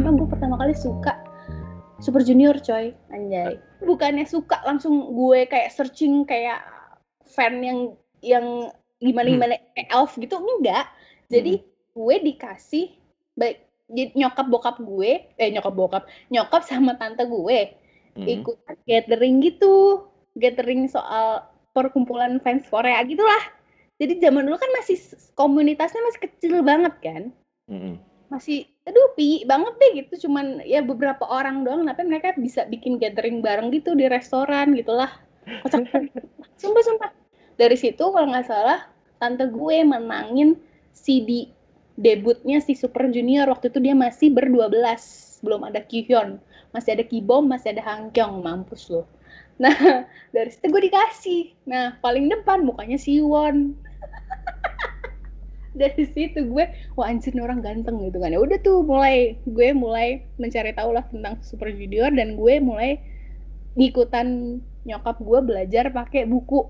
SMA gue pertama kali suka Super Junior coy. Anjay. Bukannya suka langsung gue kayak searching kayak fan yang yang gimana gimana kayak elf gitu enggak. Jadi gue dikasih baik nyokap bokap gue eh nyokap bokap nyokap sama tante gue Hmm. ikutan gathering gitu. Gathering soal perkumpulan fans Korea gitulah. Jadi zaman dulu kan masih komunitasnya masih kecil banget kan. Mm-mm. masih aduh pi banget deh gitu. Cuman ya beberapa orang doang tapi mereka bisa bikin gathering bareng gitu di restoran gitulah. Sumpah sumpah. Dari situ kalau nggak salah tante gue menangin CD debutnya si Super Junior. Waktu itu dia masih berdua belas belum ada Kyuhyun masih ada Kibom masih ada Hangkyong mampus loh. Nah dari situ gue dikasih. Nah paling depan mukanya Siwon dari situ gue wah anjir nih orang ganteng gitu kan. Ya udah tuh mulai gue mulai mencari tahu lah tentang Super Junior dan gue mulai ngikutan nyokap gue belajar pakai buku.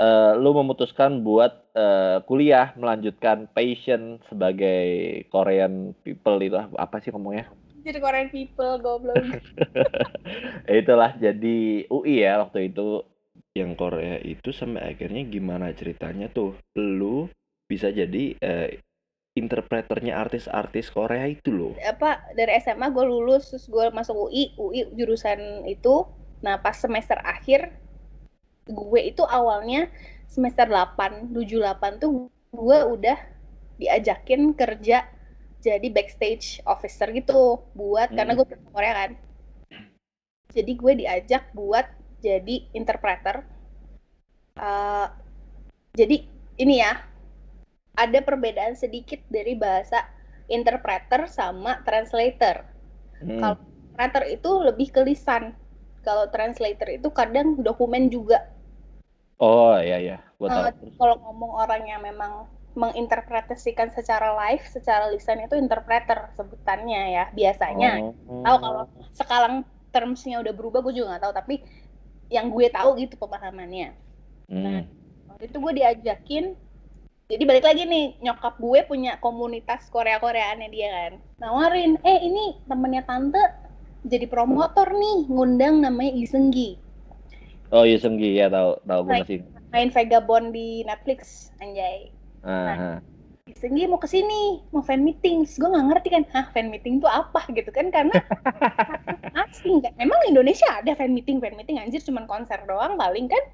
Eh, lu memutuskan buat eh, kuliah melanjutkan passion sebagai Korean people itu apa sih ngomongnya? jadi Korean people goblok. Ya itulah jadi UI ya waktu itu. Yang Korea itu sampai akhirnya gimana ceritanya tuh? Lu bisa jadi eh, interpreternya artis-artis Korea itu loh. apa dari SMA gue lulus terus gue masuk UI UI jurusan itu nah pas semester akhir gue itu awalnya semester 8 78 tuh gue udah diajakin kerja jadi backstage officer gitu buat karena Hmm. gue pernah Korea kan jadi gue diajak buat jadi interpreter Eh, jadi ini ya ada perbedaan sedikit dari bahasa interpreter sama translator Hmm. Kalau- Translator itu lebih ke lisan. Kalau translator itu kadang dokumen juga. Oh iya iya, gua tahu. Eh, kalau ngomong orang yang memang menginterpretasikan secara live, secara lisan itu interpreter sebutannya ya biasanya. Oh. Tahu kalau sekarang termsnya udah berubah, gue juga nggak tahu. Tapi yang gue tahu gitu pemahamannya. Hmm. Waktu itu gue diajakin. Jadi balik lagi nih, nyokap gue punya komunitas Korea-Koreaannya dia kan. Nawarin, eh ini temennya tante jadi promotor nih, ngundang namanya Isenggi. Oh iya Senggi ya tahu tahu gue masih. Main Vagabond di Netflix, anjay. Aha. Isenggi mau ke sini, mau fan meeting. Terus gue nggak ngerti kan, hah fan meeting tuh apa gitu kan, karena asing kan. Emang Indonesia ada fan meeting, fan meeting anjir cuman konser doang paling kan.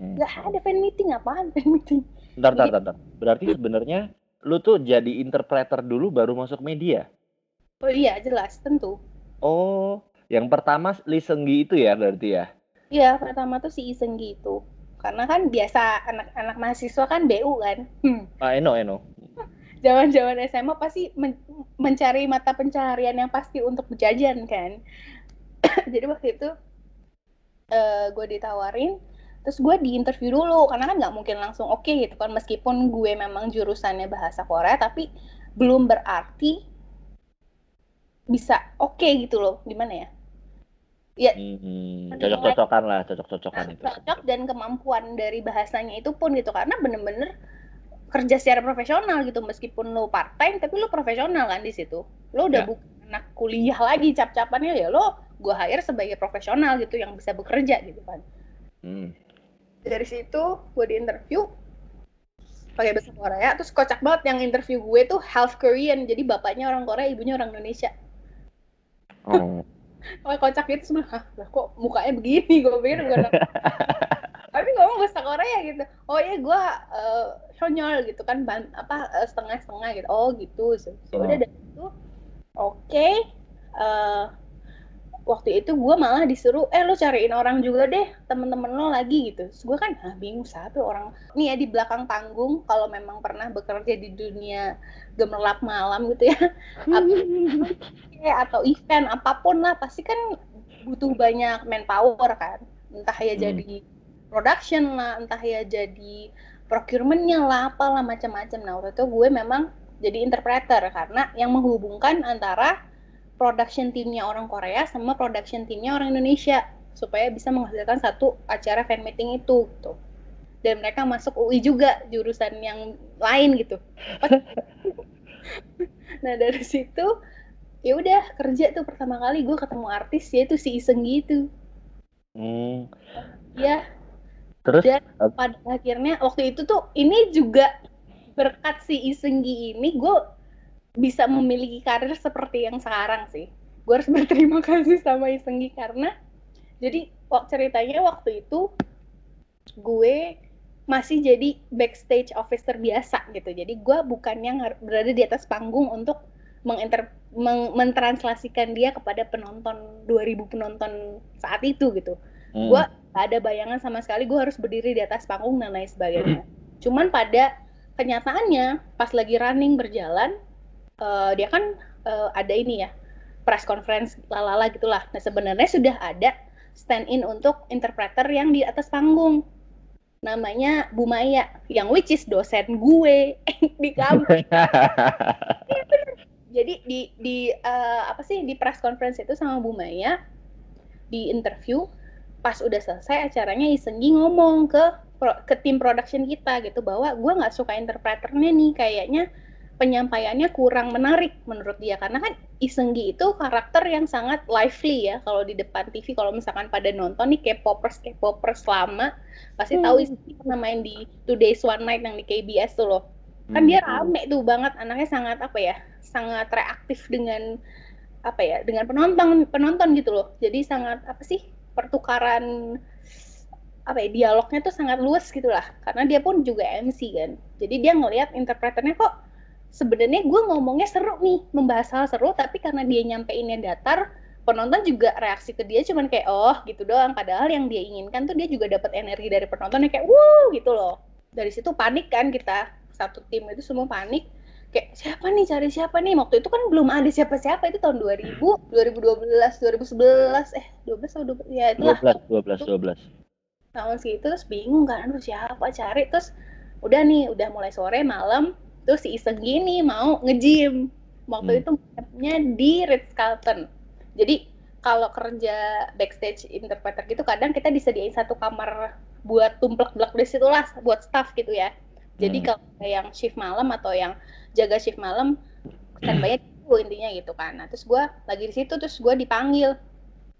Hmm. Nggak ada fan meeting, apaan fan meeting. Bentar, bentar, bentar, bentar. Berarti sebenarnya lu tuh jadi interpreter dulu baru masuk media. Oh iya, jelas, tentu. Oh, yang pertama Lee Seunggi itu ya berarti ya. Iya, pertama tuh si Isenggi itu. Karena kan biasa anak-anak mahasiswa kan BU kan. Hmm. Ah, Eno, Eno. Zaman-zaman SMA pasti men- mencari mata pencaharian yang pasti untuk berjajan kan. Jadi waktu itu eh gue ditawarin, terus gue di interview dulu karena kan nggak mungkin langsung oke gitu kan meskipun gue memang jurusannya bahasa Korea tapi belum berarti bisa oke gitu loh gimana ya ya Hmm, cocok-cocokan lah, cocok-cocokan itu. cocok dan kemampuan dari bahasanya itu pun gitu karena bener-bener kerja secara profesional gitu meskipun lo part time tapi lo profesional kan di situ lo udah Ya. bukan anak kuliah lagi cap-capannya ya lo gue hire sebagai profesional gitu yang bisa bekerja gitu kan Hmm. Dari situ gue di interview pakai bahasa Korea terus kocak banget yang interview gue tuh half Korean jadi bapaknya orang Korea ibunya orang Indonesia Oh. Oh, kocak gitu semua. Lah kok mukanya begini? Gue pikir gue Tapi ngomong bahasa Korea gitu. Oh iya gue uh, shonyol gitu kan ban apa eh, setengah-setengah gitu. Oh gitu. So, so, udah Oh. dari itu oke. Eh, waktu itu gue malah disuruh eh lo cariin orang juga deh temen-temen lo lagi gitu. Terus gue kan ah bingung siapa orang. Nih ya di belakang panggung kalau memang pernah bekerja di dunia gemerlap malam gitu ya. atau event apa pun lah pasti kan butuh banyak manpower kan entah ya Hmm. jadi production lah entah ya jadi procurementnya lah apalah macam-macam nah waktu itu gue memang jadi interpreter karena yang menghubungkan antara production timnya orang Korea sama production timnya orang Indonesia supaya bisa menghasilkan satu acara fan meeting itu gitu. Dan mereka masuk UI juga jurusan yang lain gitu. Nah dari situ ya udah kerja tuh pertama kali gue ketemu artis yaitu si Iseng gitu. Hmm. ya terus? Dan pada akhirnya waktu itu tuh ini juga berkat si Isenggi ini gue bisa memiliki karir seperti yang sekarang sih. Gue harus berterima kasih sama Isenggi karena jadi waktu ceritanya waktu itu gue masih jadi backstage officer biasa gitu. Jadi gue bukan yang berada di atas panggung untuk menginter meng, mentranslasikan dia kepada penonton 2000 penonton saat itu gitu. Hmm. gue ada bayangan sama sekali gue harus berdiri di atas panggung dan lain sebagainya. Cuman pada kenyataannya pas lagi running berjalan uh, dia kan uh, ada ini ya press conference lalala gitulah. Nah sebenarnya sudah ada stand in untuk interpreter yang di atas panggung. Namanya Bu Maya yang which is dosen gue. Di kampus. Jadi di di uh, apa sih di press conference itu sama Bu Maya di interview pas udah selesai acaranya Isenggi ngomong ke ke tim production kita gitu bahwa gue nggak suka interpreternya nih kayaknya penyampaiannya kurang menarik menurut dia. Karena kan Isenggi itu karakter yang sangat lively ya kalau di depan TV kalau misalkan pada nonton nih K-popers K-popers lama pasti hmm. tahu Isenggi pernah main di Two Days One Night yang di KBS tuh loh. Kan hmm. dia rame tuh banget anaknya sangat apa ya sangat reaktif dengan apa ya dengan penonton penonton gitu loh. Jadi sangat apa sih pertukaran apa ya dialognya tuh sangat luas gitulah karena dia pun juga MC kan. Jadi dia ngelihat interpreternya kok sebenarnya gue ngomongnya seru nih membahas hal seru tapi karena dia nyampeinnya datar penonton juga reaksi ke dia cuman kayak oh gitu doang. Padahal yang dia inginkan tuh dia juga dapat energi dari penontonnya kayak wuh gitu loh. Dari situ panik kan kita satu tim itu semua panik. Kayak siapa nih? Cari siapa nih? Waktu itu kan belum ada siapa-siapa itu tahun 2000 2012 2011 eh 12 atau 12 ya itu 12 12 12 tahun segitu terus bingung kan aduh siapa cari? Terus udah nih udah mulai sore malam terus si Iseng gini mau nge-gym. Waktu hmm. itu nya di Ritz Carlton. Jadi kalau kerja backstage interpreter gitu kadang kita disediain satu kamar buat tumplek blok di situ lah buat staff gitu ya. Jadi hmm. kalau yang shift malam atau yang jaga shift malam standby itu intinya gitu kan. Nah terus gue lagi di situ terus gue dipanggil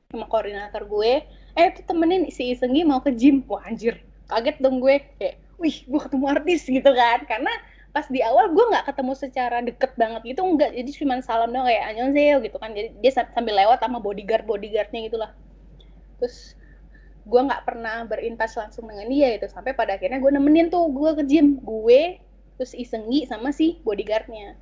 sama koordinator gue eh tuh temenin si Isenggi mau ke gym. Wah anjir. Kaget dong gue. Kayak wih gue ketemu artis gitu kan. Karena pas di awal gue nggak ketemu secara deket banget gitu enggak jadi cuma salam dong kayak annyeonghaseyo gitu kan. Jadi dia sambil lewat sama bodyguard bodyguardnya gitulah terus gue nggak pernah berintas langsung dengan dia gitu sampai pada akhirnya gue nemenin tuh gue ke gym. Gue terus isenggi sama si bodyguardnya.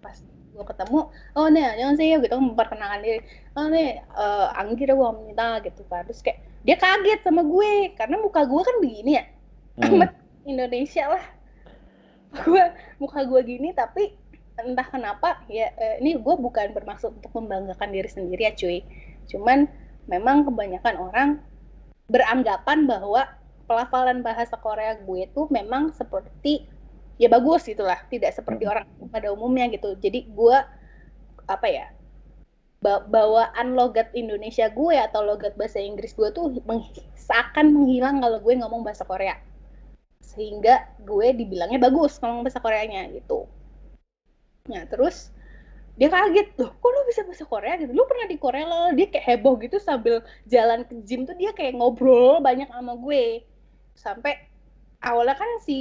Pas gue ketemu oh nih annyeonghaseyo gitu memperkenalkan diri. Oh nih uh, Anggi gue minta gitu kan. Terus kayak dia kaget sama gue karena muka gue kan begini ya. Hmm. Indonesia lah gue muka gue gini tapi entah kenapa ya eh, ini gue bukan bermaksud untuk membanggakan diri sendiri ya cuy. Cuman memang kebanyakan orang beranggapan bahwa pelafalan bahasa Korea gue itu memang seperti ya bagus gitulah tidak seperti hmm. orang pada umumnya gitu. Jadi gue apa ya bawaan logat Indonesia gue atau logat bahasa Inggris gue tuh meng seakan menghilang kalau gue ngomong bahasa Korea sehingga gue dibilangnya bagus ngomong bahasa Koreanya gitu. Nah terus dia kaget loh kok lu bisa bahasa Korea gitu? Lu pernah di Korea loh dia kayak heboh gitu sambil jalan ke gym tuh dia kayak ngobrol banyak sama gue. Sampai awalnya kan si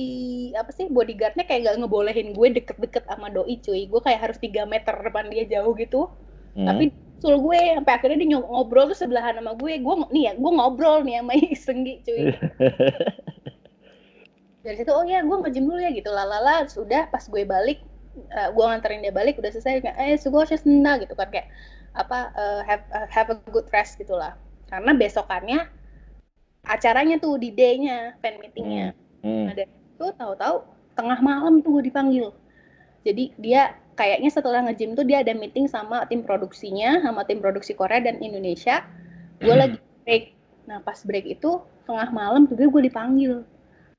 apa sih bodyguardnya kayak gak ngebolehin gue deket-deket sama doi cuy. Gue kayak harus tiga meter depan dia jauh gitu. Hmm. tapi sul gue sampai akhirnya dia ngobrol tuh sebelahan sama gue. Gue nih ya gue ngobrol nih sama Isenggi cuy dari situ oh ya gue ngejim dulu ya gitu. Lalala sudah pas gue balik uh, gue nganterin dia balik udah selesai kayak eh harus senda gitu kan. Kayak apa uh, have uh, have a good rest gitulah. Karena besokannya acaranya tuh di day-nya fan meetingnya. Hmm. Hmm. nah dari itu tahu-tahu tengah malam tuh gue dipanggil. Jadi dia kayaknya setelah ngejim tuh dia ada meeting sama tim produksinya sama tim produksi Korea dan Indonesia. Gue hmm. lagi break. Nah pas break itu tengah malam tuh gue dipanggil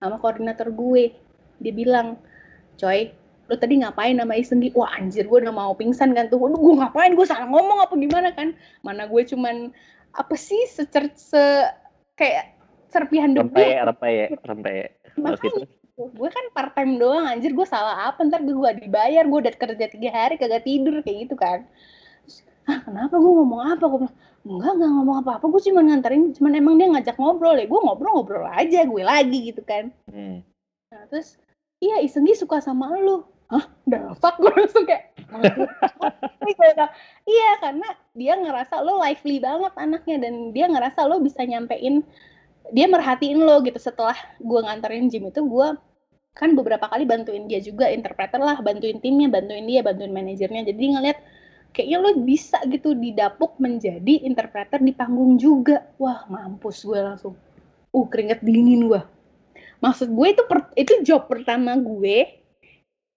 sama koordinator gue. Dia bilang coy lo tadi ngapain nama Isenggi wah anjir gue udah mau pingsan kan tuh. Waduh, gue ngapain? Gue salah ngomong apa gimana kan? Mana gue cuman apa sih secer se kayak serpihan debu rempe rempe rempe makanya gitu. gue gue kan part time doang anjir gue salah apa? Ntar gue dibayar gue udah kerja tiga hari kagak tidur kayak gitu kan. Terus, ah kenapa gue ngomong apa? Gue bilang enggak enggak ngomong apa-apa. Gue cuma nganterin cuman emang dia ngajak ngobrol ya. Gue ngobrol-ngobrol aja gue lagi gitu kan. Hmm. nah terus iya Isenggi suka sama lu. Hah? Fuck? Gue langsung kayak iya karena dia ngerasa lo lively banget anaknya dan dia ngerasa lo bisa nyampein dia merhatiin lo gitu. Setelah gue nganterin gym itu gue kan beberapa kali bantuin dia juga interpreter lah bantuin timnya bantuin dia bantuin manajernya. Jadi ngeliat kayaknya lo bisa gitu didapuk menjadi interpreter di panggung juga. Wah mampus gue langsung. Uh keringet dingin gue maksud gue itu per- itu job pertama gue.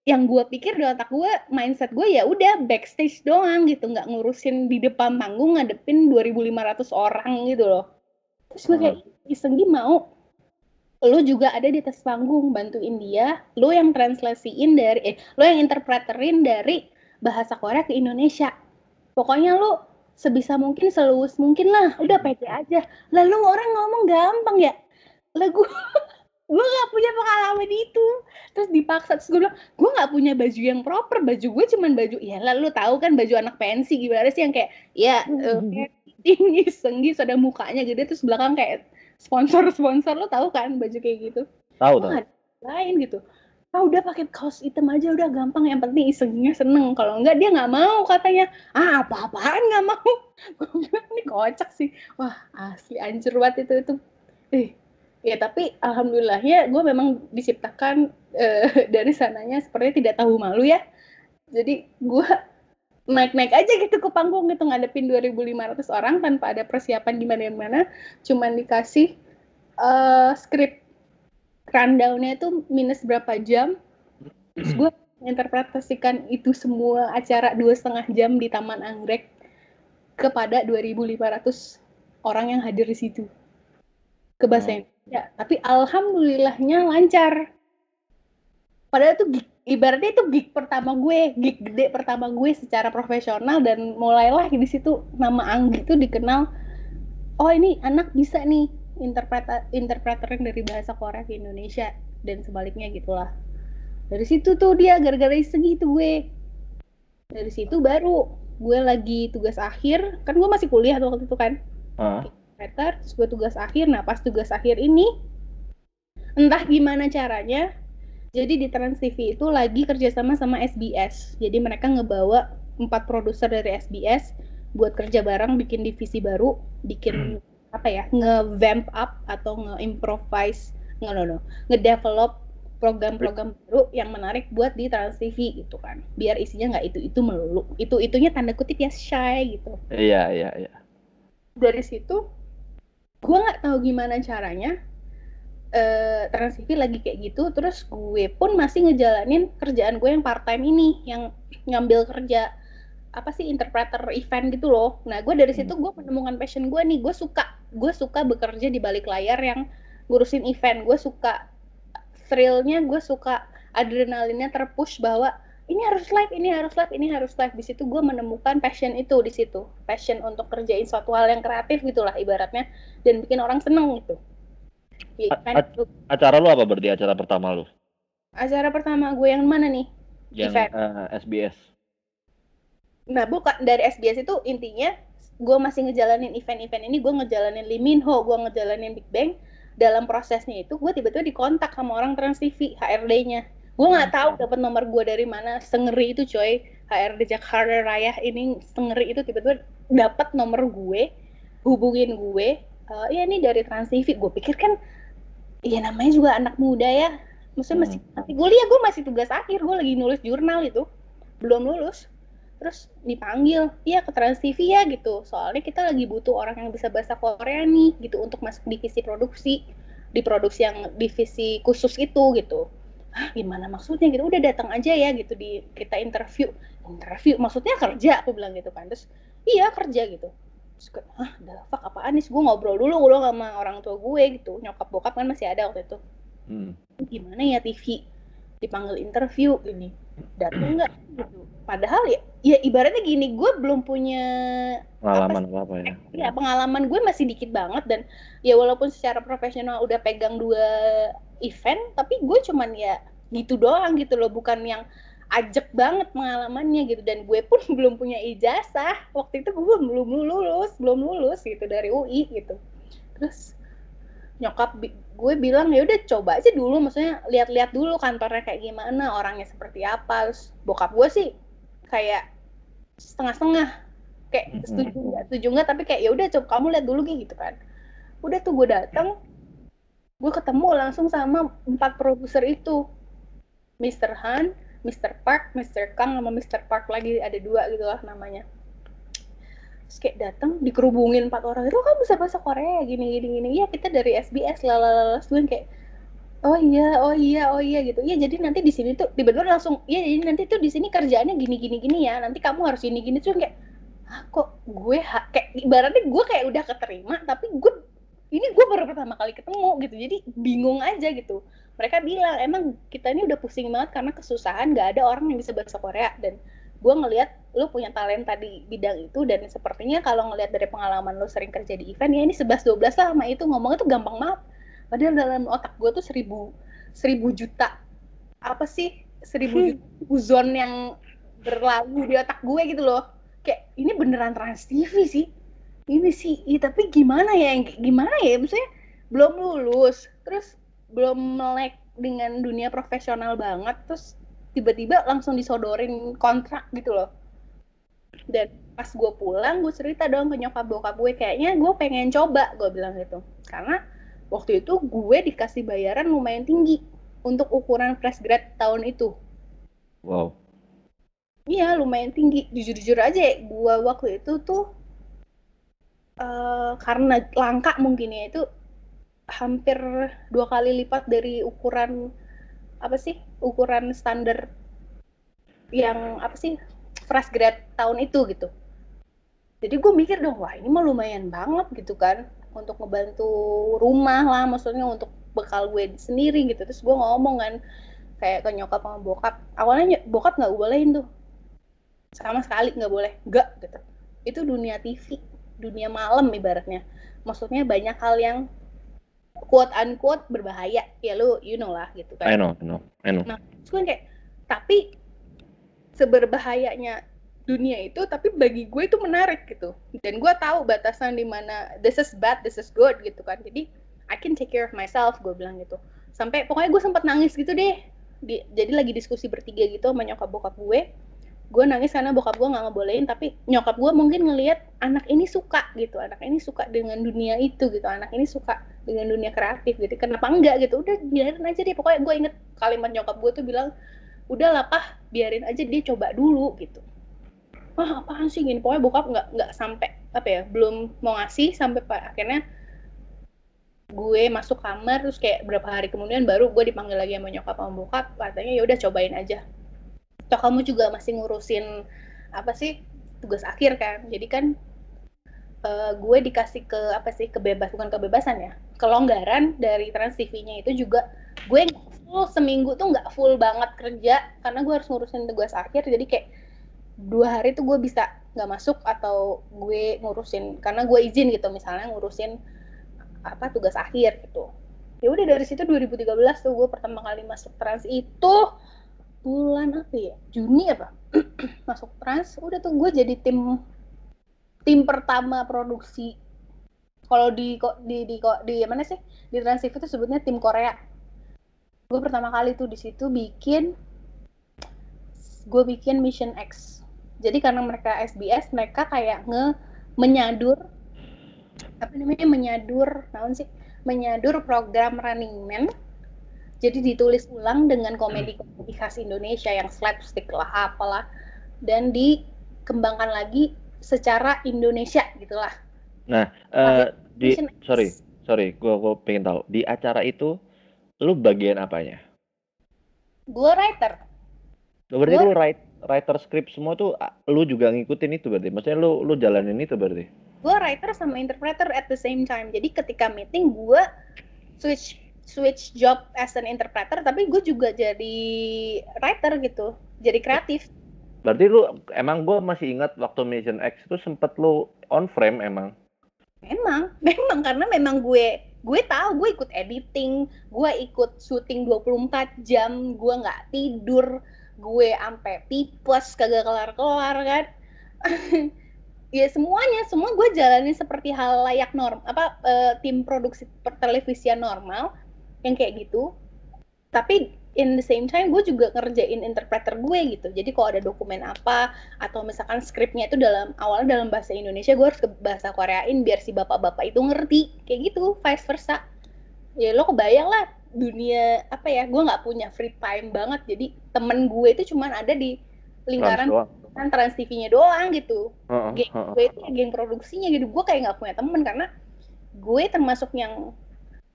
Yang gue pikir di otak gue mindset gue ya udah backstage doang gitu. Nggak ngurusin di depan panggung ngadepin 2.500 orang gitu loh. Terus gue kayak isenggi mau? Lo juga ada di atas panggung bantuin dia. Lo yang translasiin dari eh lo yang interpreterin dari bahasa Korea ke Indonesia. Pokoknya lo sebisa mungkin seluas mungkin lah. Udah pede aja. Lalu orang ngomong gampang ya. Lah gue gue gak punya pengalaman itu. Terus dipaksa terus gue bilang gue nggak punya baju yang proper. Baju gue cuman baju ya lalu tahu kan baju anak pensi gimana sih yang kayak ya eh, tinggi senggis ada mukanya gede terus belakang kayak sponsor sponsor lo tahu kan baju kayak gitu? Tahu Gue tahu. nggak ada lain gitu ah udah pakai kaos hitam aja udah gampang. Yang penting isengnya seneng. Kalau enggak dia nggak mau katanya. Ah apa-apaan nggak mau? Ini kocak sih. Wah asli anjir banget itu itu. Eh ya tapi alhamdulillahnya gue memang diciptakan eh, dari sananya sepertinya tidak tahu malu ya. Jadi gue naik-naik aja gitu ke panggung gitu ngadepin 2.500 orang tanpa ada persiapan gimana-gimana. Cuman dikasih eh skrip rundown-nya itu minus berapa jam? Terus gue menginterpretasikan itu semua acara dua setengah jam di Taman Anggrek kepada 2.500 orang yang hadir di situ. Ke bahasa Hmm. Indonesia tapi alhamdulillahnya lancar. Padahal itu gig, ibaratnya itu gig pertama gue gig gede pertama gue secara profesional dan mulailah di situ nama Anggi itu dikenal oh ini anak bisa nih interpreta interpreterin dari bahasa Korea ke Indonesia dan sebaliknya gitulah. Dari situ tuh dia gara-gara iseng itu gue. Dari situ baru gue lagi tugas akhir kan gue masih kuliah tuh waktu itu kan. Ah. interpreter terus gue tugas akhir. Nah pas tugas akhir ini entah gimana caranya jadi di Trans TV itu lagi kerjasama sama SBS jadi mereka ngebawa empat produser dari SBS buat kerja bareng bikin divisi baru bikin apa ya nge-vamp up atau nge-improvise nge no, no, nge-develop program-program baru yang menarik buat di Trans TV gitu kan. Biar isinya nggak itu itu melulu. Itu itunya tanda kutip ya shy gitu. Iya iya iya. dari situ gue nggak tahu gimana caranya eh Trans TV lagi kayak gitu terus gue pun masih ngejalanin kerjaan gue yang part time ini yang ngambil kerja apa sih interpreter event gitu loh. Nah gue dari situ gue menemukan passion gue nih. Gue suka gue suka bekerja di balik layar yang ngurusin event gue suka thrillnya gue suka adrenalinnya terpush bahwa ini harus live, ini harus live, ini harus live. Di situ gue menemukan passion itu di situ, passion untuk kerjain suatu hal yang kreatif gitulah ibaratnya dan bikin orang seneng gitu. Ya, A- event a- itu. Acara lu apa berarti acara pertama lu? Acara pertama gue yang mana nih? Yang Event. eh, SBS. Nah, bukan dari SBS itu intinya gue masih ngejalanin event-event ini, gue ngejalanin Lee Min Ho, gue ngejalanin Big Bang. Dalam prosesnya itu gue tiba-tiba dikontak sama orang Trans TV, HRD-nya. Gue nggak tahu dapat nomor gue dari mana, sengeri itu coy. HRD Jakarta Raya ini sengeri itu tiba-tiba dapat nomor gue, hubungin gue. Eh ya ini dari Trans TV. Gue pikir kan, iya namanya juga anak muda ya. Maksudnya masih, Hmm. masih kuliah, gue masih tugas akhir, gue lagi nulis jurnal itu. Belum lulus terus dipanggil iya ke Trans TV ya gitu. Soalnya kita lagi butuh orang yang bisa bahasa Korea nih gitu untuk masuk divisi produksi di produksi yang divisi khusus itu gitu. Hah, gimana maksudnya? Gitu udah datang aja ya gitu di kita interview. Interview? Maksudnya kerja? Aku bilang gitu kan. Terus iya kerja gitu. Terus gue, hah fuck apaan nih? Gue ngobrol dulu gue sama orang tua gue gitu. Nyokap bokap kan masih ada waktu itu. Hmm. gimana ya TV dipanggil interview ini datang nggak? Gitu padahal ya ya ibaratnya gini gue belum punya pengalaman apa, apa ya. Ya pengalaman gue masih dikit banget dan ya walaupun secara profesional udah pegang dua event tapi gue cuman ya gitu doang gitu loh bukan yang ajak banget pengalamannya gitu. Dan gue pun belum punya ijazah. Waktu itu gue belum lulus belum lulus gitu dari UI gitu. Terus nyokap gue bilang ya udah coba aja dulu. Maksudnya lihat-lihat dulu kantornya kayak gimana orangnya seperti apa. Terus bokap gue sih kayak setengah-setengah kayak setuju nggak setuju nggak tapi kayak ya udah coba kamu lihat dulu gitu kan udah tuh gue datang gue ketemu langsung sama empat produser itu Mr. Han, Mr. Park, Mr. Kang sama Mr. Park lagi ada dua gitu lah namanya terus kayak datang dikerubungin empat orang itu kan bisa bahasa Korea gini gini gini ya kita dari SBS lalala gue kayak oh iya oh iya oh iya gitu. Ya jadi nanti di sini tuh tiba-tiba langsung ya jadi nanti tuh di sini kerjaannya gini gini gini ya. Nanti kamu harus gini gini tuh kayak ah, kok gue ha kayak ibaratnya gue kayak udah keterima tapi gue ini gue baru pertama kali ketemu gitu. Jadi bingung aja gitu. Mereka bilang emang kita ini udah pusing banget karena kesusahan. Gak ada orang yang bisa bahasa Korea. Dan gue ngelihat lu punya talenta di bidang itu. Dan sepertinya kalau ngelihat dari pengalaman lu sering kerja di event ya ini 11 12 lah sama itu. Ngomongnya tuh gampang banget padahal dalam otak gue tuh seribu seribu juta. Apa sih seribu hmm. juta zone yang berlalu di otak gue gitu loh. Kayak ini beneran trans TV sih. Ini sih ya, tapi gimana ya gimana ya? Maksudnya belum lulus terus belum melek dengan dunia profesional banget terus tiba-tiba langsung disodorin kontrak gitu loh. Dan pas gue pulang gue cerita dong ke nyokap bokap gue kayaknya gue pengen coba gue bilang gitu. Karena waktu itu gue dikasih bayaran lumayan tinggi untuk ukuran fresh grad tahun itu. Wow. Iya lumayan tinggi. Jujur-jujur aja ya, gue waktu itu tuh uh, karena langka mungkin ya itu hampir dua kali lipat dari ukuran apa sih ukuran standar yang apa sih fresh grad tahun itu gitu. Jadi gue mikir dong wah ini mah lumayan banget gitu kan untuk ngebantu rumah lah maksudnya untuk bekal gue sendiri gitu. Terus gue ngomong kan kayak ke nyokap sama bokap awalnya bokap nggak bolehin tuh. Sama sekali nggak boleh. Nggak gitu. Itu dunia TV dunia malam ibaratnya. Maksudnya banyak hal yang quote unquote berbahaya. Ya lu you know lah gitu kan. I know I know I know. Nah terus gue kayak tapi seberbahayanya dunia itu tapi bagi gue itu menarik gitu. Dan gue tahu batasan di mana this is bad this is good gitu kan. Jadi I can take care of myself gue bilang gitu. Sampai pokoknya gue sempat nangis gitu deh. Di, jadi lagi diskusi bertiga gitu sama nyokap bokap gue. Gue nangis karena bokap gue nggak ngebolehin tapi nyokap gue mungkin ngelihat anak ini suka gitu. Anak ini suka dengan dunia itu gitu. Anak ini suka dengan dunia kreatif gitu. Kenapa enggak gitu? Udah biarin aja deh. Pokoknya gue inget kalimat nyokap gue tuh bilang udah lah pah biarin aja dia coba dulu gitu wah apaan sih gini? Pokoknya bokap nggak nggak sampai apa ya belum mau ngasih sampai akhirnya gue masuk kamar terus kayak berapa hari kemudian baru gue dipanggil lagi sama nyokap sama bokap katanya ya udah cobain aja. Toh kamu juga masih ngurusin apa sih tugas akhir kan? Jadi kan uh, gue dikasih ke apa sih kebebas bukan kebebasan ya kelonggaran dari Trans TV-nya itu juga gue full seminggu tuh nggak full banget kerja karena gue harus ngurusin tugas akhir. Jadi kayak dua hari tuh gue bisa nggak masuk atau gue ngurusin karena gue izin gitu misalnya ngurusin apa tugas akhir gitu. Ya udah dari situ 2013 tuh gue pertama kali masuk trans itu bulan apa ya? Juni apa? Masuk trans udah tuh gue jadi tim tim pertama produksi. Kalau di kok di di kok di mana sih? Di trans itu sebutnya tim Korea. Gue pertama kali tuh di situ bikin gue bikin Mission X jadi karena mereka SBS mereka kayak nge menyadur apa namanya menyadur naon sih menyadur program Running Man jadi ditulis ulang dengan komedi-komedi khas Indonesia yang slapstick lah apalah dan dikembangkan lagi secara Indonesia gitulah. Nah, uh, di sorry, sorry, gue gue pengen tahu di acara itu lu bagian apanya? Gue writer. Berarti gua... lu write, writer script semua tuh lu juga ngikutin itu berarti? Maksudnya lu lu jalanin itu berarti? Gue writer sama interpreter at the same time. Jadi ketika meeting gue switch switch job as an interpreter tapi gue juga jadi writer gitu jadi kreatif Berarti lu emang gue masih ingat waktu Mission X itu sempet lu on frame emang. Memang, memang karena memang gue gue tahu gue ikut editing, gue ikut syuting 24 jam, gue nggak tidur, gue ampe tipes kagak kelar-kelar kan. ya semuanya, semua gue jalanin seperti hal layak norm apa uh, tim produksi pertelevisian normal yang kayak gitu. Tapi in the same time gue juga ngerjain interpreter gue gitu jadi kalau ada dokumen apa atau misalkan skripnya itu dalam awalnya dalam bahasa Indonesia gue harus ke bahasa Koreain biar si bapak-bapak itu ngerti kayak gitu vice versa ya lo kebayang lah dunia apa ya gue nggak punya free time banget. Jadi temen gue itu cuman ada di lingkaran kan trans TV-nya doang gitu. Uh, uh, geng gue itu geng produksinya gitu. Gue kayak nggak punya temen karena gue termasuk yang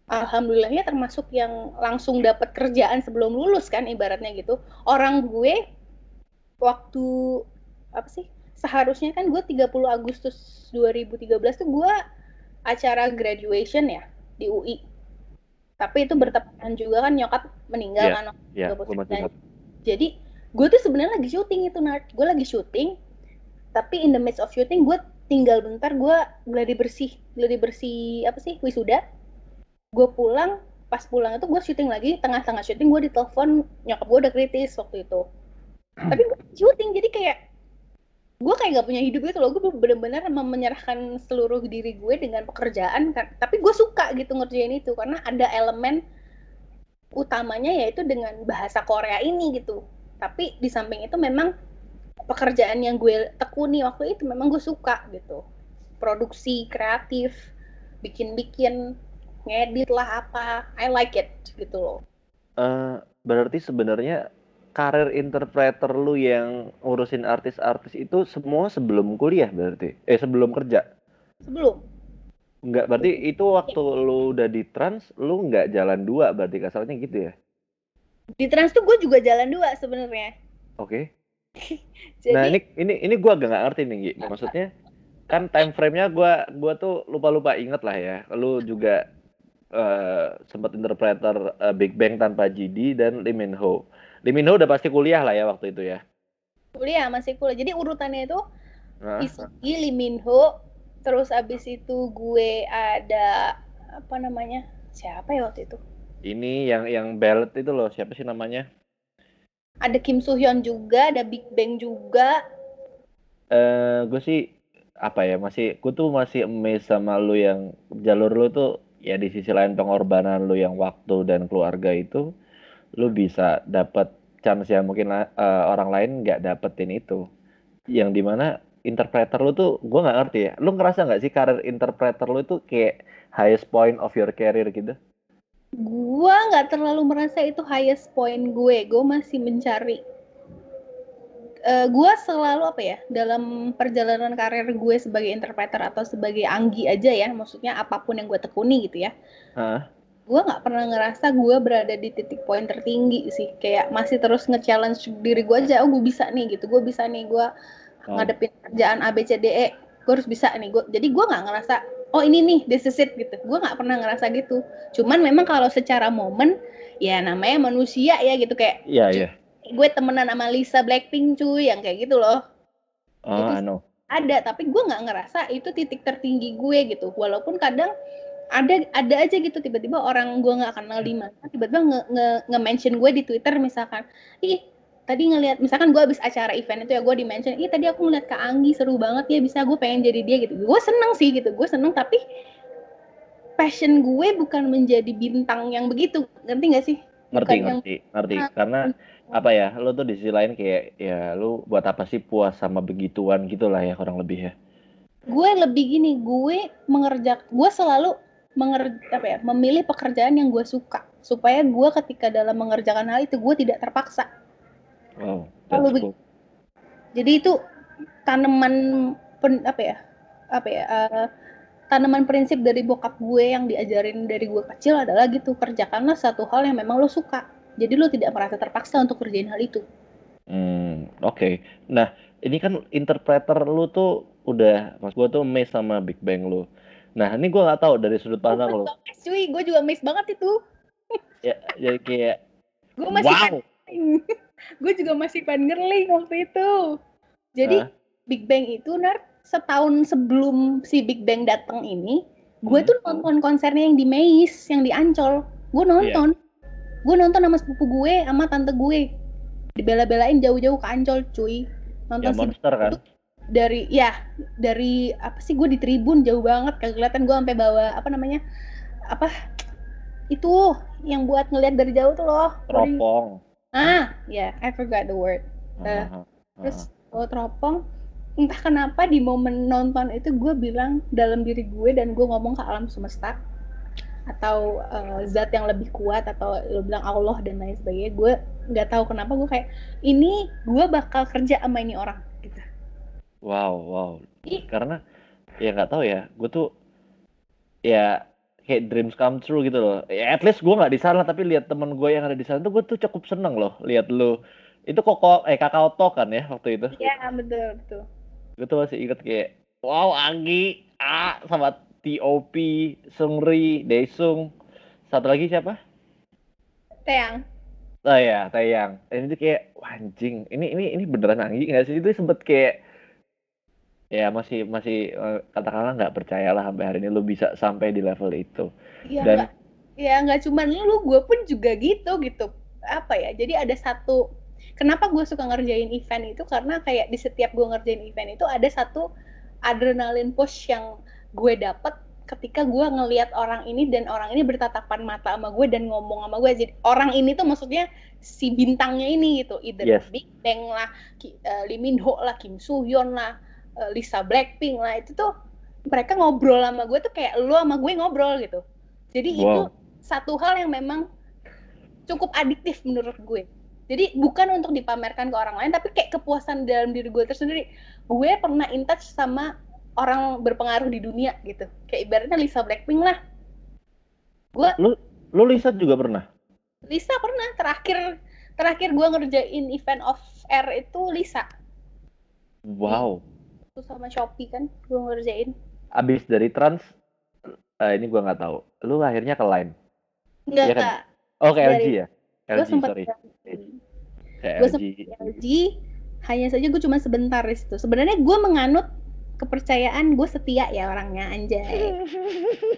alhamdulillahnya termasuk yang langsung dapat kerjaan sebelum lulus kan ibaratnya gitu. Orang gue waktu apa sih seharusnya kan gue 30 Agustus 2013 tuh gue acara graduation ya di UI tapi itu bertepatan juga kan nyokap meninggal yeah, kan yeah, jadi gue tuh sebenarnya lagi syuting itu Nart gue lagi syuting tapi in the midst of syuting gue tinggal bentar gue gladi bersih gladi bersih apa sih wisuda. Gue pulang pas pulang itu gue syuting lagi tengah-tengah syuting gue ditelepon nyokap gue udah kritis waktu itu. Tapi gue syuting jadi kayak gue kayak gak punya hidup gitu loh. Gue bener-bener menyerahkan seluruh diri gue dengan pekerjaan kan. Tapi gue suka gitu ngerjain itu karena ada elemen utamanya yaitu dengan bahasa Korea ini gitu. Tapi di samping itu memang pekerjaan yang gue tekuni waktu itu memang gue suka gitu. Produksi kreatif bikin-bikin ngedit lah apa. I like it gitu loh. Uh, berarti sebenarnya karir interpreter lu yang ngurusin artis-artis itu semua sebelum kuliah berarti eh sebelum kerja sebelum Enggak, berarti itu waktu lu udah di trans, lu nggak jalan dua berarti kasarnya gitu ya? Di trans tuh gue juga jalan dua sebenarnya. Oke. Okay. nah ini ini ini gue agak nggak ngerti nih, Gi. Maksudnya kan time frame-nya gue gua tuh lupa-lupa inget lah ya. Lu juga uh, sempat interpreter uh, Big Bang tanpa GD dan Lee Min Ho. Lee Min Ho udah pasti kuliah lah ya waktu itu ya. Kuliah masih kuliah. Jadi urutannya itu nah, Isugi, Lee Min Ho, terus abis itu gue ada apa namanya? Siapa ya waktu itu? Ini yang yang Bellet itu loh, siapa sih namanya? Ada Kim Soo Hyun juga, ada Big Bang juga. Eh, uh, gue sih apa ya masih, gue tuh masih amazed sama lu yang jalur lu tuh ya di sisi lain pengorbanan lu yang waktu dan keluarga itu lu bisa dapat chance yang mungkin uh, orang lain nggak dapetin itu. Yang di mana interpreter lu tuh gue nggak ngerti ya. Lu ngerasa nggak sih karir interpreter lu itu kayak highest point of your career gitu? Gue nggak terlalu merasa itu highest point gue. Gue masih mencari uh, eh, gue selalu apa ya dalam perjalanan karir gue sebagai interpreter atau sebagai anggi aja ya. Maksudnya apa pun yang gue tekuni gitu ya. Huh? Gue nggak pernah ngerasa gue berada di titik poin tertinggi sih. Kayak masih terus nge-challenge diri gue aja oh gue bisa nih gitu. Gue bisa nih gue oh. ngadepin kerjaan A B C D E. Gue harus bisa nih. Gue jadi gue nggak ngerasa oh ini nih this is it gitu. Gue nggak pernah ngerasa gitu. Cuman memang kalau secara momen ya namanya manusia ya gitu. Kayak iya yeah, iya. yeah gue temenan sama Lisa Blackpink cuy yang kayak gitu loh. Oh know. ada tapi gue nggak ngerasa itu titik tertinggi gue gitu. Walaupun kadang ada ada aja gitu tiba-tiba orang gue nggak kenal di mana tiba-tiba nge, nge, nge mention gue di Twitter misalkan ih tadi ngelihat misalkan gue habis acara event itu ya gue di mention ih tadi aku ngeliat Kak Anggi seru banget ya bisa gue pengen jadi dia gitu. Gue seneng sih gitu gue seneng tapi passion gue bukan menjadi bintang yang begitu ngerti gak sih? Ngerti bukan ngerti yang, ngerti nah, karena apa ya lu tuh di sisi lain kayak ya lu buat apa sih puas sama begituan gitulah ya kurang lebih ya. Gue lebih gini gue mengerjak gue selalu menger apa ya memilih pekerjaan yang gue suka supaya gue ketika dalam mengerjakan hal itu gue tidak terpaksa wow cool. jadi itu tanaman pen, apa ya apa ya uh, tanaman prinsip dari bokap gue yang diajarin dari gue kecil adalah gitu kerjakanlah satu hal yang memang lo suka jadi lo tidak merasa terpaksa untuk kerjain hal itu. Hmm, oke. Okay. Nah, ini kan interpreter lu tuh udah, mas gue tuh miss sama Big Bang lu. Nah, ini gue nggak tahu dari sudut pandang oh, lu. Cuy, gue juga miss banget itu. ya, jadi kayak. Gue masih wow. gue juga masih fangirling waktu itu. Jadi Hah? Big Bang itu nerd setahun sebelum si Big Bang datang ini, gue Hmm. tuh nonton konsernya yang di Maze, yang di Ancol. Gue nonton. Gue nonton sama sepupu gue, sama tante gue. Dibela-belain jauh-jauh ke Ancol, cuy. Nonton Ya si monster kan. Dari ya dari apa sih gue di tribun jauh banget kagak kelihatan gue sampai bawa apa namanya apa itu yang buat ngeliat dari jauh tuh loh Teropong. ah ya I forgot the word. Eh, Heeh, terus bawa teropong entah kenapa di momen nonton itu gue bilang dalam diri gue dan gue ngomong ke alam semesta atau eh, zat yang lebih kuat atau lo bilang Allah dan lain sebagainya gue nggak tahu kenapa gue kayak ini gue bakal kerja sama ini orang Wow, wow. Ih. Karena ya nggak tahu ya, gue tuh ya kayak dreams come true gitu loh. Ya at least gue nggak di sana tapi lihat temen gue yang ada di sana tuh gue tuh cukup seneng loh lihat lu. Itu koko eh kakao tok kan ya waktu itu. Iya betul betul. Gue tuh masih inget kayak wow Anggi, A sama TOP, Seungri, Daesung. Satu lagi siapa? Teang. Oh ya, Taeyang. Dan itu kayak anjing. Ini ini ini beneran Anggi nggak sih? Itu sempet kayak ya masih masih eh, katakanlah nggak percaya lah sampai hari ini lu bisa sampai di level itu. Iya Dan- nggak ya nggak cuman lu, gue pun juga gitu gitu. Apa ya? Jadi ada satu kenapa gue suka ngerjain event itu karena kayak di setiap gue ngerjain event itu ada satu adrenalin push yang gue dapet ketika gue ngelihat orang ini dan orang ini bertatapan mata sama gue dan ngomong sama gue jadi orang ini tuh maksudnya si bintangnya ini gitu either Yes. Big Bang lah Ki- eh, Lee Min Ho lah Kim Soo Hyun lah Lisa Blackpink lah itu tuh mereka ngobrol sama gue tuh kayak lu sama gue ngobrol gitu. Jadi itu Wow. satu hal yang memang cukup adiktif menurut gue. Jadi bukan untuk dipamerkan ke orang lain tapi kayak kepuasan dalam diri gue tersendiri. Gue pernah in touch sama orang berpengaruh di dunia gitu. Kayak ibaratnya Lisa Blackpink lah. Lu Lisa juga pernah? Lisa pernah. Terakhir terakhir gue ngerjain event off air itu Lisa. Wow. Itu sama Shopee kan gue ngerjain Abis dari Trans eh, ini gua nggak tahu. Lu akhirnya ke Line. enggak Iya kan? Oh, ke Dari- LG ya? gue LG, sempat sorry. Ke Gua LG. LG hanya saja gue cuma sebentar di situ sebenarnya gue menganut kepercayaan gue setia ya orangnya anjay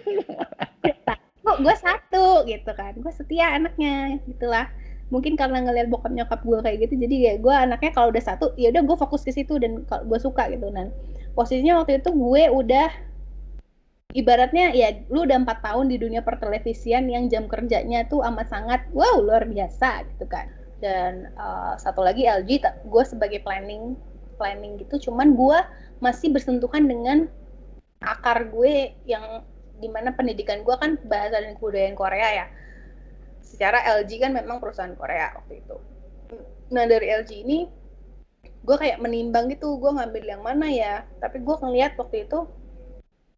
kok gue satu gitu kan gue setia anaknya gitulah mungkin karena ngeliat bokap nyokap gue kayak gitu jadi ya gue anaknya kalau udah satu ya udah gue fokus ke situ dan gue suka gitu. Dan posisinya waktu itu gue udah ibaratnya ya lu udah empat tahun di dunia pertelevisian yang jam kerjanya tuh amat sangat wow luar biasa gitu kan. Dan uh, satu lagi LG gue sebagai planning planning gitu cuman gue masih bersentuhan dengan akar gue yang di mana pendidikan gue kan bahasa dan kebudayaan Korea ya secara LG kan memang perusahaan Korea waktu itu. Nah dari LG ini gue kayak menimbang gitu gue ngambil yang mana ya? Tapi gue ngeliat waktu itu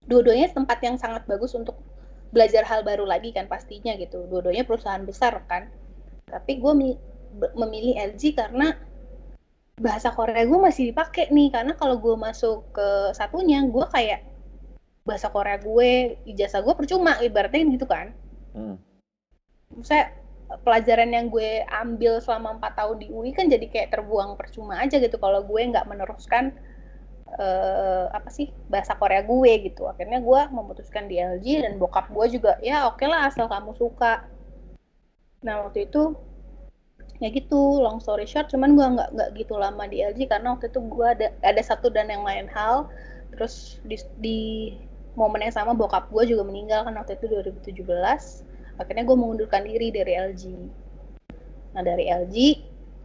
dua-duanya tempat yang sangat bagus untuk belajar hal baru lagi kan pastinya gitu. Dua-duanya perusahaan besar kan. Tapi gue memilih LG karena bahasa Korea gue masih dipakai nih. Karena kalau gue masuk ke satunya gue kayak bahasa Korea gue ijazah gue percuma ibaratnya gitu kan. Hmm. Saya pelajaran yang gue ambil selama empat tahun di UI kan jadi kayak terbuang percuma aja gitu. Kalau gue nggak meneruskan eh, apa sih bahasa Korea gue gitu. Akhirnya gue memutuskan di LG dan bokap gue juga ya oke lah asal kamu suka. Nah waktu itu ya gitu long story short cuman gue nggak nggak gitu lama di LG karena waktu itu gue ada ada satu dan yang lain hal. Terus di, di momen yang sama bokap gue juga meninggal kan waktu itu 2017 akhirnya gue mengundurkan diri dari LG nah dari LG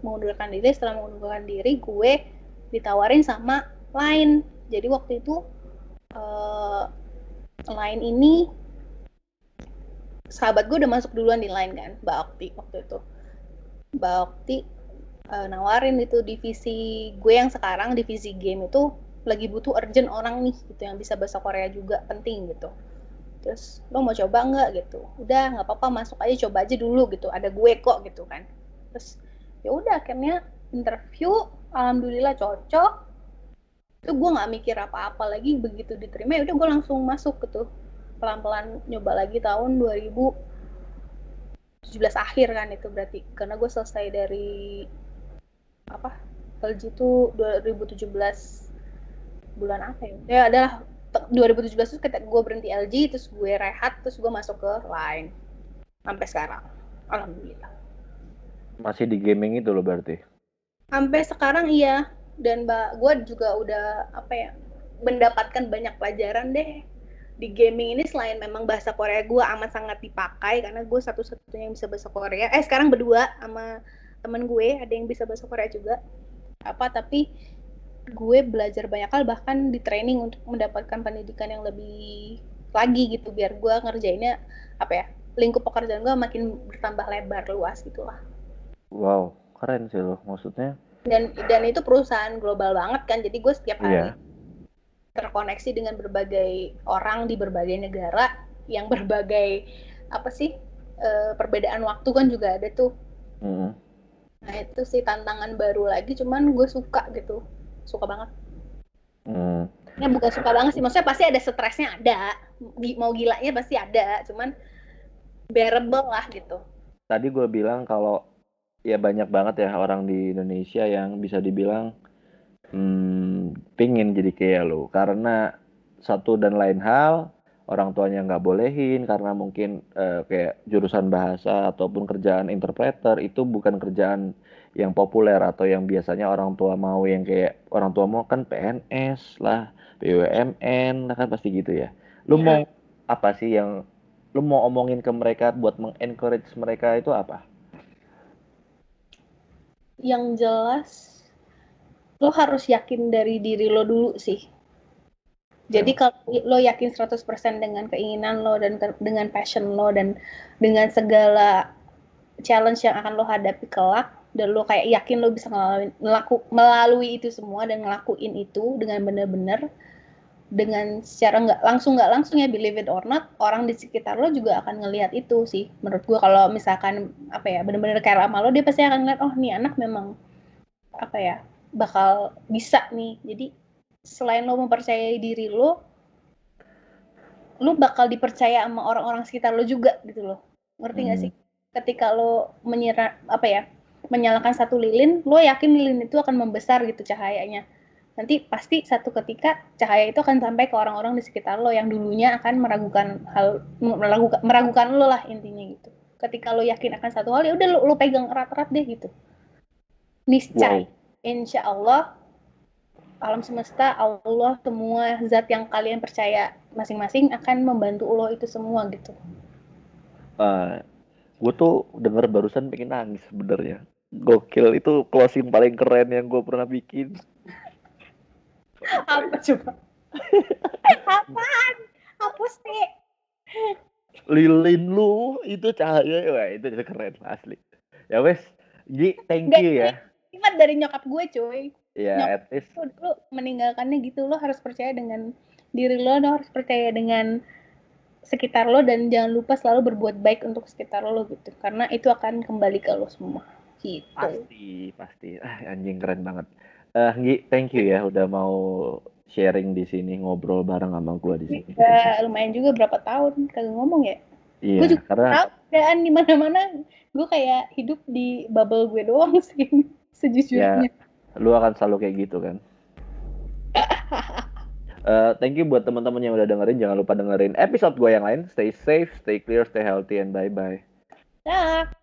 mengundurkan diri setelah mengundurkan diri gue ditawarin sama Line. Jadi waktu itu eh, Line ini sahabat gue udah masuk duluan di Line kan Mbak Okti waktu itu. Mbak Okti eh, nawarin itu divisi gue yang sekarang divisi game itu lagi butuh urgent orang nih gitu yang bisa bahasa Korea juga penting gitu terus lo mau coba nggak? gitu. Udah nggak apa-apa masuk aja coba aja dulu gitu. Ada gue kok gitu kan. Terus ya udah akhirnya interview alhamdulillah cocok. Itu gue nggak mikir apa-apa lagi begitu diterima ya udah gue langsung masuk gitu. Pelan-pelan nyoba lagi tahun 2017 akhir kan itu berarti. Karena gue selesai dari apa LG itu 2017 bulan apa ya? Ya adalah 2017 itu ketika gue berhenti LG terus gue rehat terus gue masuk ke Line. Sampai sekarang. Alhamdulillah. Masih di gaming itu loh berarti? Sampai sekarang iya. Dan mbak gue juga udah apa ya mendapatkan banyak pelajaran deh. Di gaming ini selain memang bahasa Korea gue amat sangat dipakai karena gue satu-satunya yang bisa bahasa Korea. Eh sekarang berdua sama temen gue ada yang bisa bahasa Korea juga. Apa tapi gue belajar banyak hal bahkan di training untuk mendapatkan pendidikan yang lebih lagi gitu biar gue ngerjainnya apa ya lingkup pekerjaan gue makin bertambah lebar luas gitulah wow keren sih loh maksudnya dan dan itu perusahaan global banget kan jadi gue setiap hari yeah. terkoneksi dengan berbagai orang di berbagai negara yang berbagai apa sih uh, perbedaan waktu kan juga ada tuh mm. nah itu sih tantangan baru lagi cuman gue suka gitu suka banget. Mm. ya bukan suka banget sih. Maksudnya pasti ada stresnya ada. Mau gilanya pasti ada. Cuman bearable lah gitu. Tadi gue bilang kalau ya banyak banget ya orang di Indonesia yang bisa dibilang hmm, pingin jadi kayak lo karena satu dan lain hal orang tuanya nggak bolehin karena mungkin uh, kayak jurusan bahasa ataupun kerjaan interpreter itu bukan kerjaan yang populer atau yang biasanya orang tua mau yang kayak orang tua mau kan PNS lah BUMN lah kan pasti gitu ya lu yeah. mau apa sih yang lu mau omongin ke mereka buat mengencourage mereka itu apa yang jelas lo harus yakin dari diri lo dulu sih. Jadi ya. kalau lo yakin 100% dengan keinginan lo dan dengan passion lo dan dengan segala challenge yang akan lo hadapi kelak dan lo kayak yakin lo bisa ngelaku, melalui itu semua dan ngelakuin itu dengan benar-benar dengan secara nggak langsung nggak langsung ya believe it or not orang di sekitar lo juga akan ngelihat itu sih. Menurut gua kalau misalkan apa ya benar-benar kayak sama lo dia pasti akan ngeliat oh nih anak memang apa ya bakal bisa nih. Jadi selain lo mempercayai diri lo lo bakal dipercaya sama orang-orang sekitar lo juga gitu loh. Ngerti nggak hmm. sih? Ketika lo menyerah apa ya menyalakan satu lilin lo yakin lilin itu akan membesar gitu cahayanya. Nanti pasti satu ketika cahaya itu akan sampai ke orang-orang di sekitar lo yang dulunya akan meragukan hal meragukan, meragukan lo lah intinya gitu. Ketika lo yakin akan satu hal ya udah lo, lo pegang erat-erat deh gitu. Niscaya wow. insya Allah alam semesta Allah semua zat yang kalian percaya masing-masing akan membantu lo itu semua gitu. Uh, gue tuh denger barusan pengen nangis sebenarnya. Gokil itu closing paling keren yang gue pernah bikin. Apa coba? Apaan? Apa sih lilin lu itu cahaya. Wah itu keren asli. Ya wes. Gi thank you ya. Sifat dari nyokap gue cuy. Ya yeah, at least. lu meninggalkannya gitu. Lo harus percaya dengan diri lo lo harus percaya dengan sekitar lo dan jangan lupa selalu berbuat baik untuk sekitar lo gitu karena itu akan kembali ke lo semua gitu pasti pasti ah, anjing keren banget Uh, Nggi, thank you ya udah mau sharing di sini ngobrol bareng sama gue di sini. Ya, lumayan juga berapa tahun kagak ngomong ya. Iya, gue juga karena tahu keadaan di mana-mana. Gue kayak hidup di bubble gue doang sih sejujurnya. Ya, lu akan selalu kayak gitu kan. Uh, thank you buat teman-teman yang udah dengerin. Jangan lupa dengerin episode gue yang lain. Stay safe, stay clear, stay healthy, and bye-bye. Dah.